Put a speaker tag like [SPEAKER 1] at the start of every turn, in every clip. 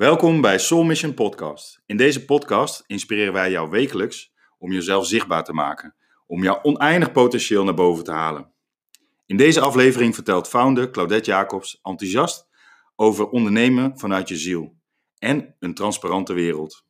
[SPEAKER 1] Welkom bij Soul Mission Podcast. In deze podcast inspireren wij jou wekelijks om jezelf zichtbaar te maken, om jouw oneindig potentieel naar boven te halen. In deze aflevering vertelt founder Claudette Jacobs enthousiast over ondernemen vanuit je ziel en een transparante wereld.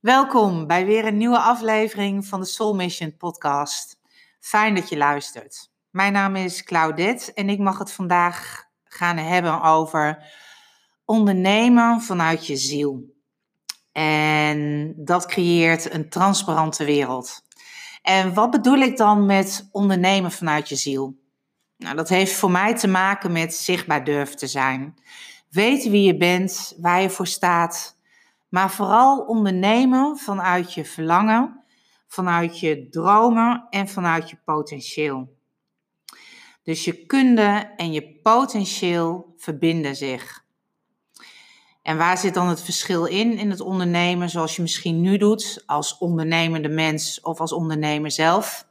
[SPEAKER 2] Welkom bij weer een nieuwe aflevering van de Soul Mission podcast. Fijn dat je luistert. Mijn naam is Claudette en ik mag het vandaag gaan hebben over ondernemen vanuit je ziel. En dat creëert een transparante wereld. En wat bedoel ik dan met ondernemen vanuit je ziel? Nou, dat heeft voor mij te maken met zichtbaar durven te zijn. Weten wie je bent, waar je voor staat, maar vooral ondernemen vanuit je verlangen, vanuit je dromen en vanuit je potentieel. Dus je kunde en je potentieel verbinden zich. En waar zit dan het verschil in in het ondernemen zoals je misschien nu doet als ondernemende mens of als ondernemer zelf?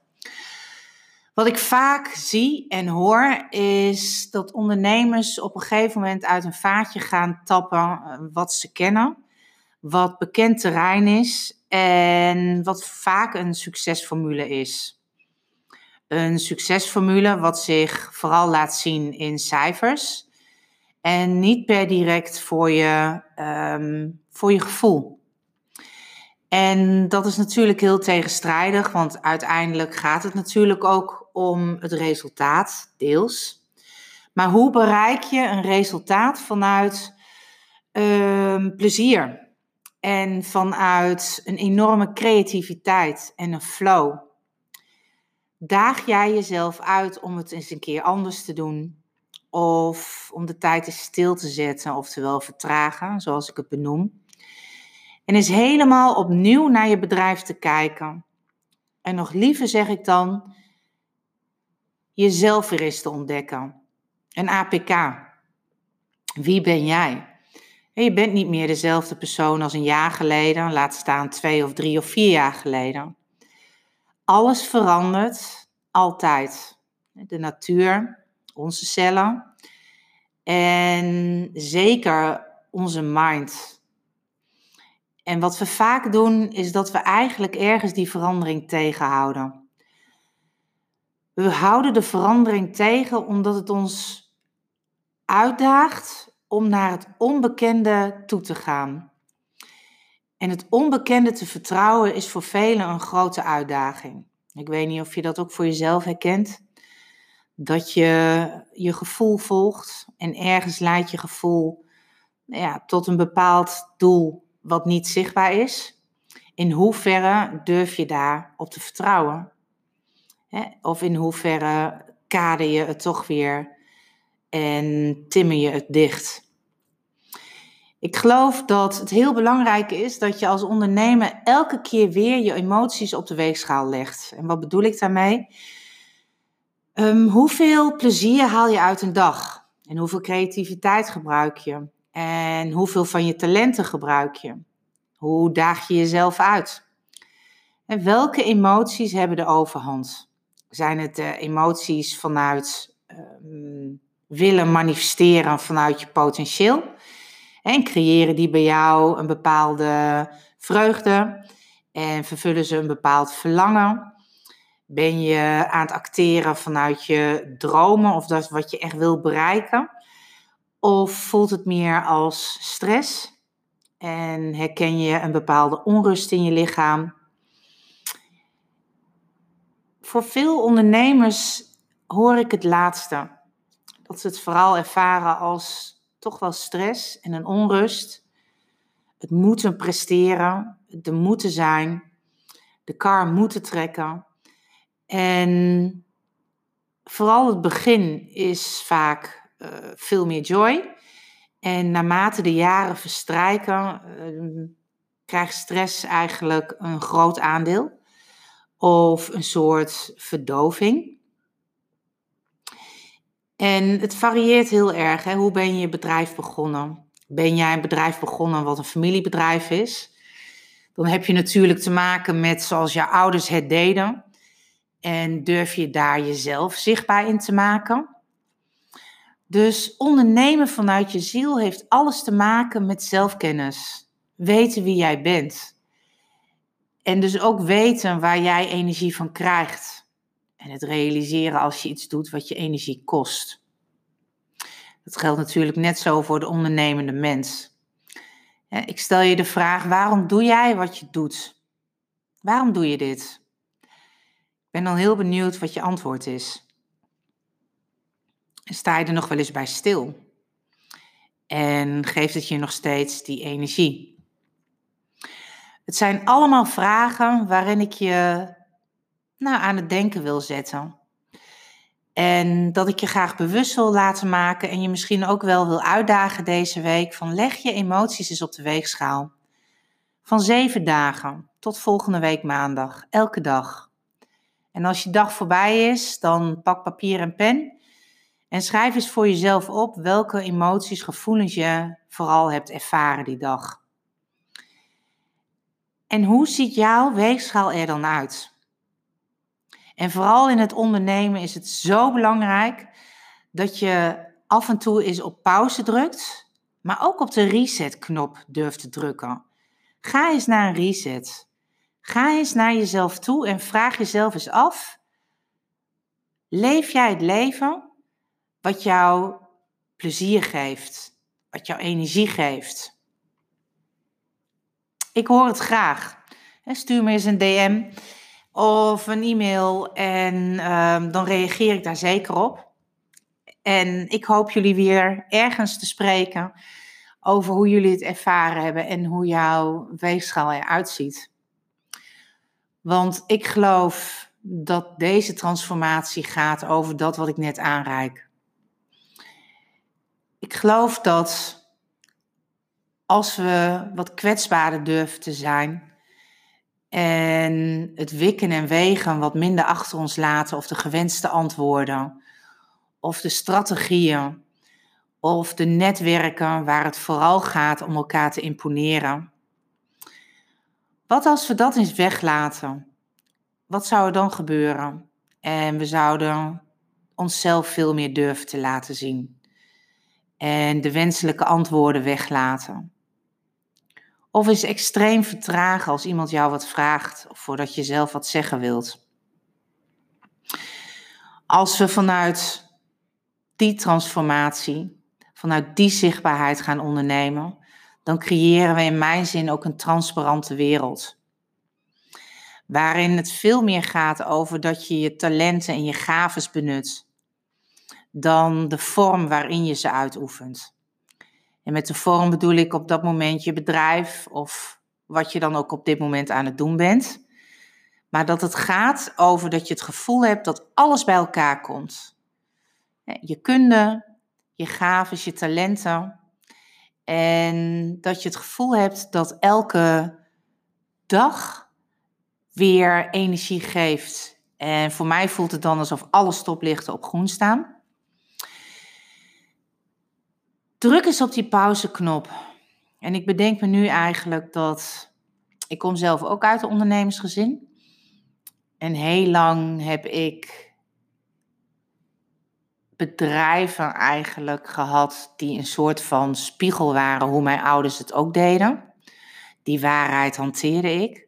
[SPEAKER 2] Wat ik vaak zie en hoor is dat ondernemers op een gegeven moment uit een vaatje gaan tappen eh, wat ze kennen wat bekend terrein is en wat vaak een succesformule is. Een succesformule wat zich vooral laat zien in cijfers en niet per direct voor je, um, voor je gevoel. En dat is natuurlijk heel tegenstrijdig, want uiteindelijk gaat het natuurlijk ook om het resultaat, deels. Maar hoe bereik je een resultaat vanuit um, plezier? En vanuit een enorme creativiteit en een flow daag jij jezelf uit om het eens een keer anders te doen. Of om de tijd eens stil te zetten, oftewel vertragen, zoals ik het benoem. En is helemaal opnieuw naar je bedrijf te kijken. En nog liever zeg ik dan, jezelf weer eens te ontdekken. Een APK. Wie ben jij? Je bent niet meer dezelfde persoon als een jaar geleden, laat staan twee of drie of vier jaar geleden. Alles verandert altijd. De natuur, onze cellen en zeker onze mind. En wat we vaak doen, is dat we eigenlijk ergens die verandering tegenhouden. We houden de verandering tegen omdat het ons uitdaagt om naar het onbekende toe te gaan. En het onbekende te vertrouwen is voor velen een grote uitdaging. Ik weet niet of je dat ook voor jezelf herkent. Dat je je gevoel volgt en ergens leidt je gevoel ja, tot een bepaald doel wat niet zichtbaar is. In hoeverre durf je daar op te vertrouwen? Of in hoeverre kader je het toch weer en timmer je het dicht. Ik geloof dat het heel belangrijk is dat je als ondernemer elke keer weer je emoties op de weegschaal legt. En wat bedoel ik daarmee? Um, hoeveel plezier haal je uit een dag? En hoeveel creativiteit gebruik je? En hoeveel van je talenten gebruik je? Hoe daag je jezelf uit? En welke emoties hebben de overhand? Zijn het de emoties vanuit um, willen manifesteren vanuit je potentieel? En creëren die bij jou een bepaalde vreugde en vervullen ze een bepaald verlangen? Ben je aan het acteren vanuit je dromen of dat wat je echt wil bereiken? Of voelt het meer als stress? En herken je een bepaalde onrust in je lichaam? Voor veel ondernemers hoor ik het laatste. Dat ze het vooral ervaren als toch wel stress en een onrust. Het moeten presteren, de moeten zijn, de kar moeten trekken. En vooral het begin is vaak uh, veel meer joy. En naarmate de jaren verstrijken, uh, krijgt stress eigenlijk een groot aandeel. Of een soort verdoving. En het varieert heel erg. Hè? Hoe ben je je bedrijf begonnen? Ben jij een bedrijf begonnen wat een familiebedrijf is? dan heb je natuurlijk te maken met zoals jouw ouders het deden. En durf je daar jezelf zichtbaar in te maken. Dus ondernemen vanuit je ziel heeft alles te maken met zelfkennis. Weten wie jij bent. En dus ook weten waar jij energie van krijgt. En het realiseren als je iets doet wat je energie kost. Dat geldt natuurlijk net zo voor de ondernemende mens. Ik stel je de vraag: waarom doe jij wat je doet? Waarom doe je dit? Ik ben dan heel benieuwd wat je antwoord is. Sta je er nog wel eens bij stil? En geeft het je nog steeds die energie? Het zijn allemaal vragen waarin ik je nou, aan het denken wil zetten. En dat ik je graag bewust wil laten maken en je misschien ook wel wil uitdagen deze week van leg je emoties eens op de weegschaal. Van zeven dagen tot volgende week maandag, elke dag. En als je dag voorbij is, dan pak papier en pen en schrijf eens voor jezelf op welke emoties, gevoelens je vooral hebt ervaren die dag. En hoe ziet jouw weegschaal er dan uit? En vooral in het ondernemen is het zo belangrijk dat je af en toe eens op pauze drukt, maar ook op de reset-knop durft te drukken. Ga eens naar een reset. Ga eens naar jezelf toe en vraag jezelf eens af: leef jij het leven wat jou plezier geeft, wat jou energie geeft? Ik hoor het graag. Stuur me eens een DM of een e-mail en ehm, dan reageer ik daar zeker op. En ik hoop jullie weer ergens te spreken over hoe jullie het ervaren hebben en hoe jouw weegschaal eruit ziet. Want ik geloof dat deze transformatie gaat over dat wat ik net aanreik. Ik geloof dat als we wat kwetsbaarder durven te zijn, en het wikken en wegen wat minder achter ons laten, of de gewenste antwoorden, of de strategieën, of de netwerken waar het vooral gaat om elkaar te imponeren. Wat als we dat eens weglaten? Wat zou er dan gebeuren? En we zouden onszelf veel meer durven te laten zien. En de wenselijke antwoorden weglaten. Of is extreem vertragen als iemand jou wat vraagt voordat je zelf wat zeggen wilt. Als we vanuit die transformatie, vanuit die zichtbaarheid gaan ondernemen, dan creëren we in mijn zin ook een transparante wereld. Waarin het veel meer gaat over dat je je talenten en je gaves benut, dan de vorm waarin je ze uitoefent. En met de vorm bedoel ik op dat moment je bedrijf of wat je dan ook op dit moment aan het doen bent. Maar dat het gaat over dat je het gevoel hebt dat alles bij elkaar komt. Je kunde, je gaven, je talenten. En dat je het gevoel hebt dat elke dag weer energie geeft. En voor mij voelt het dan alsof alle stoplichten op groen staan. Druk eens op die pauzeknop. En ik bedenk me nu eigenlijk dat ik kom zelf ook uit een ondernemersgezin. En heel lang heb ik bedrijven eigenlijk gehad die een soort van spiegel waren hoe mijn ouders het ook deden. Die waarheid hanteerde ik.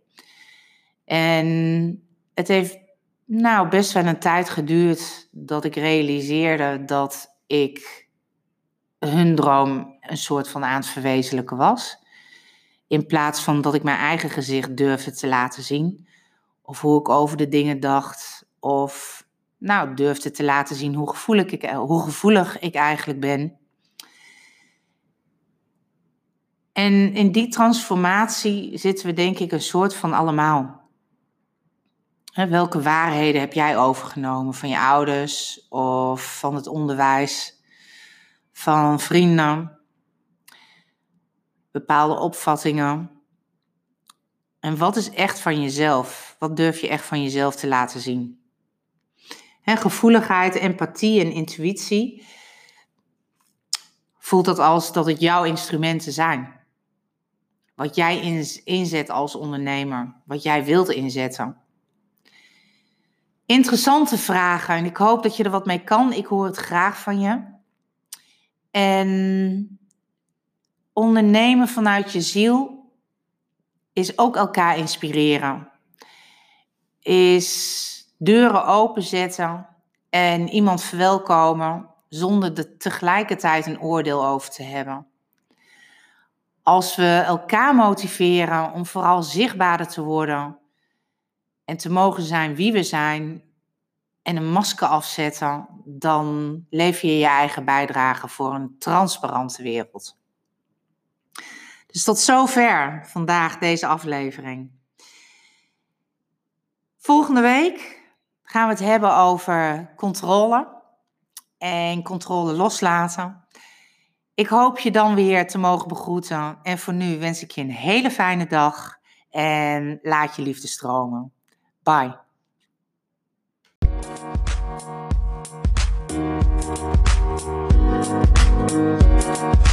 [SPEAKER 2] En het heeft nou best wel een tijd geduurd dat ik realiseerde dat ik hun droom een soort van aan het verwezenlijken was. In plaats van dat ik mijn eigen gezicht durfde te laten zien. Of hoe ik over de dingen dacht. Of nou, durfde te laten zien hoe gevoelig ik, hoe gevoelig ik eigenlijk ben. En in die transformatie zitten we denk ik een soort van allemaal. Welke waarheden heb jij overgenomen van je ouders of van het onderwijs? Van vrienden, bepaalde opvattingen. En wat is echt van jezelf? Wat durf je echt van jezelf te laten zien? He, gevoeligheid, empathie en intuïtie. Voelt dat als dat het jouw instrumenten zijn. wat jij inzet als ondernemer, wat jij wilt inzetten. Interessante vragen en ik hoop dat je er wat mee kan. Ik hoor het graag van je. En ondernemen vanuit je ziel is ook elkaar inspireren. Is deuren openzetten en iemand verwelkomen zonder er tegelijkertijd een oordeel over te hebben. Als we elkaar motiveren om vooral zichtbaarder te worden en te mogen zijn wie we zijn en een masker afzetten, dan lever je je eigen bijdrage voor een transparante wereld. Dus tot zover vandaag deze aflevering. Volgende week gaan we het hebben over controle en controle loslaten. Ik hoop je dan weer te mogen begroeten. En voor nu wens ik je een hele fijne dag en laat je liefde stromen. Bye. Thank you.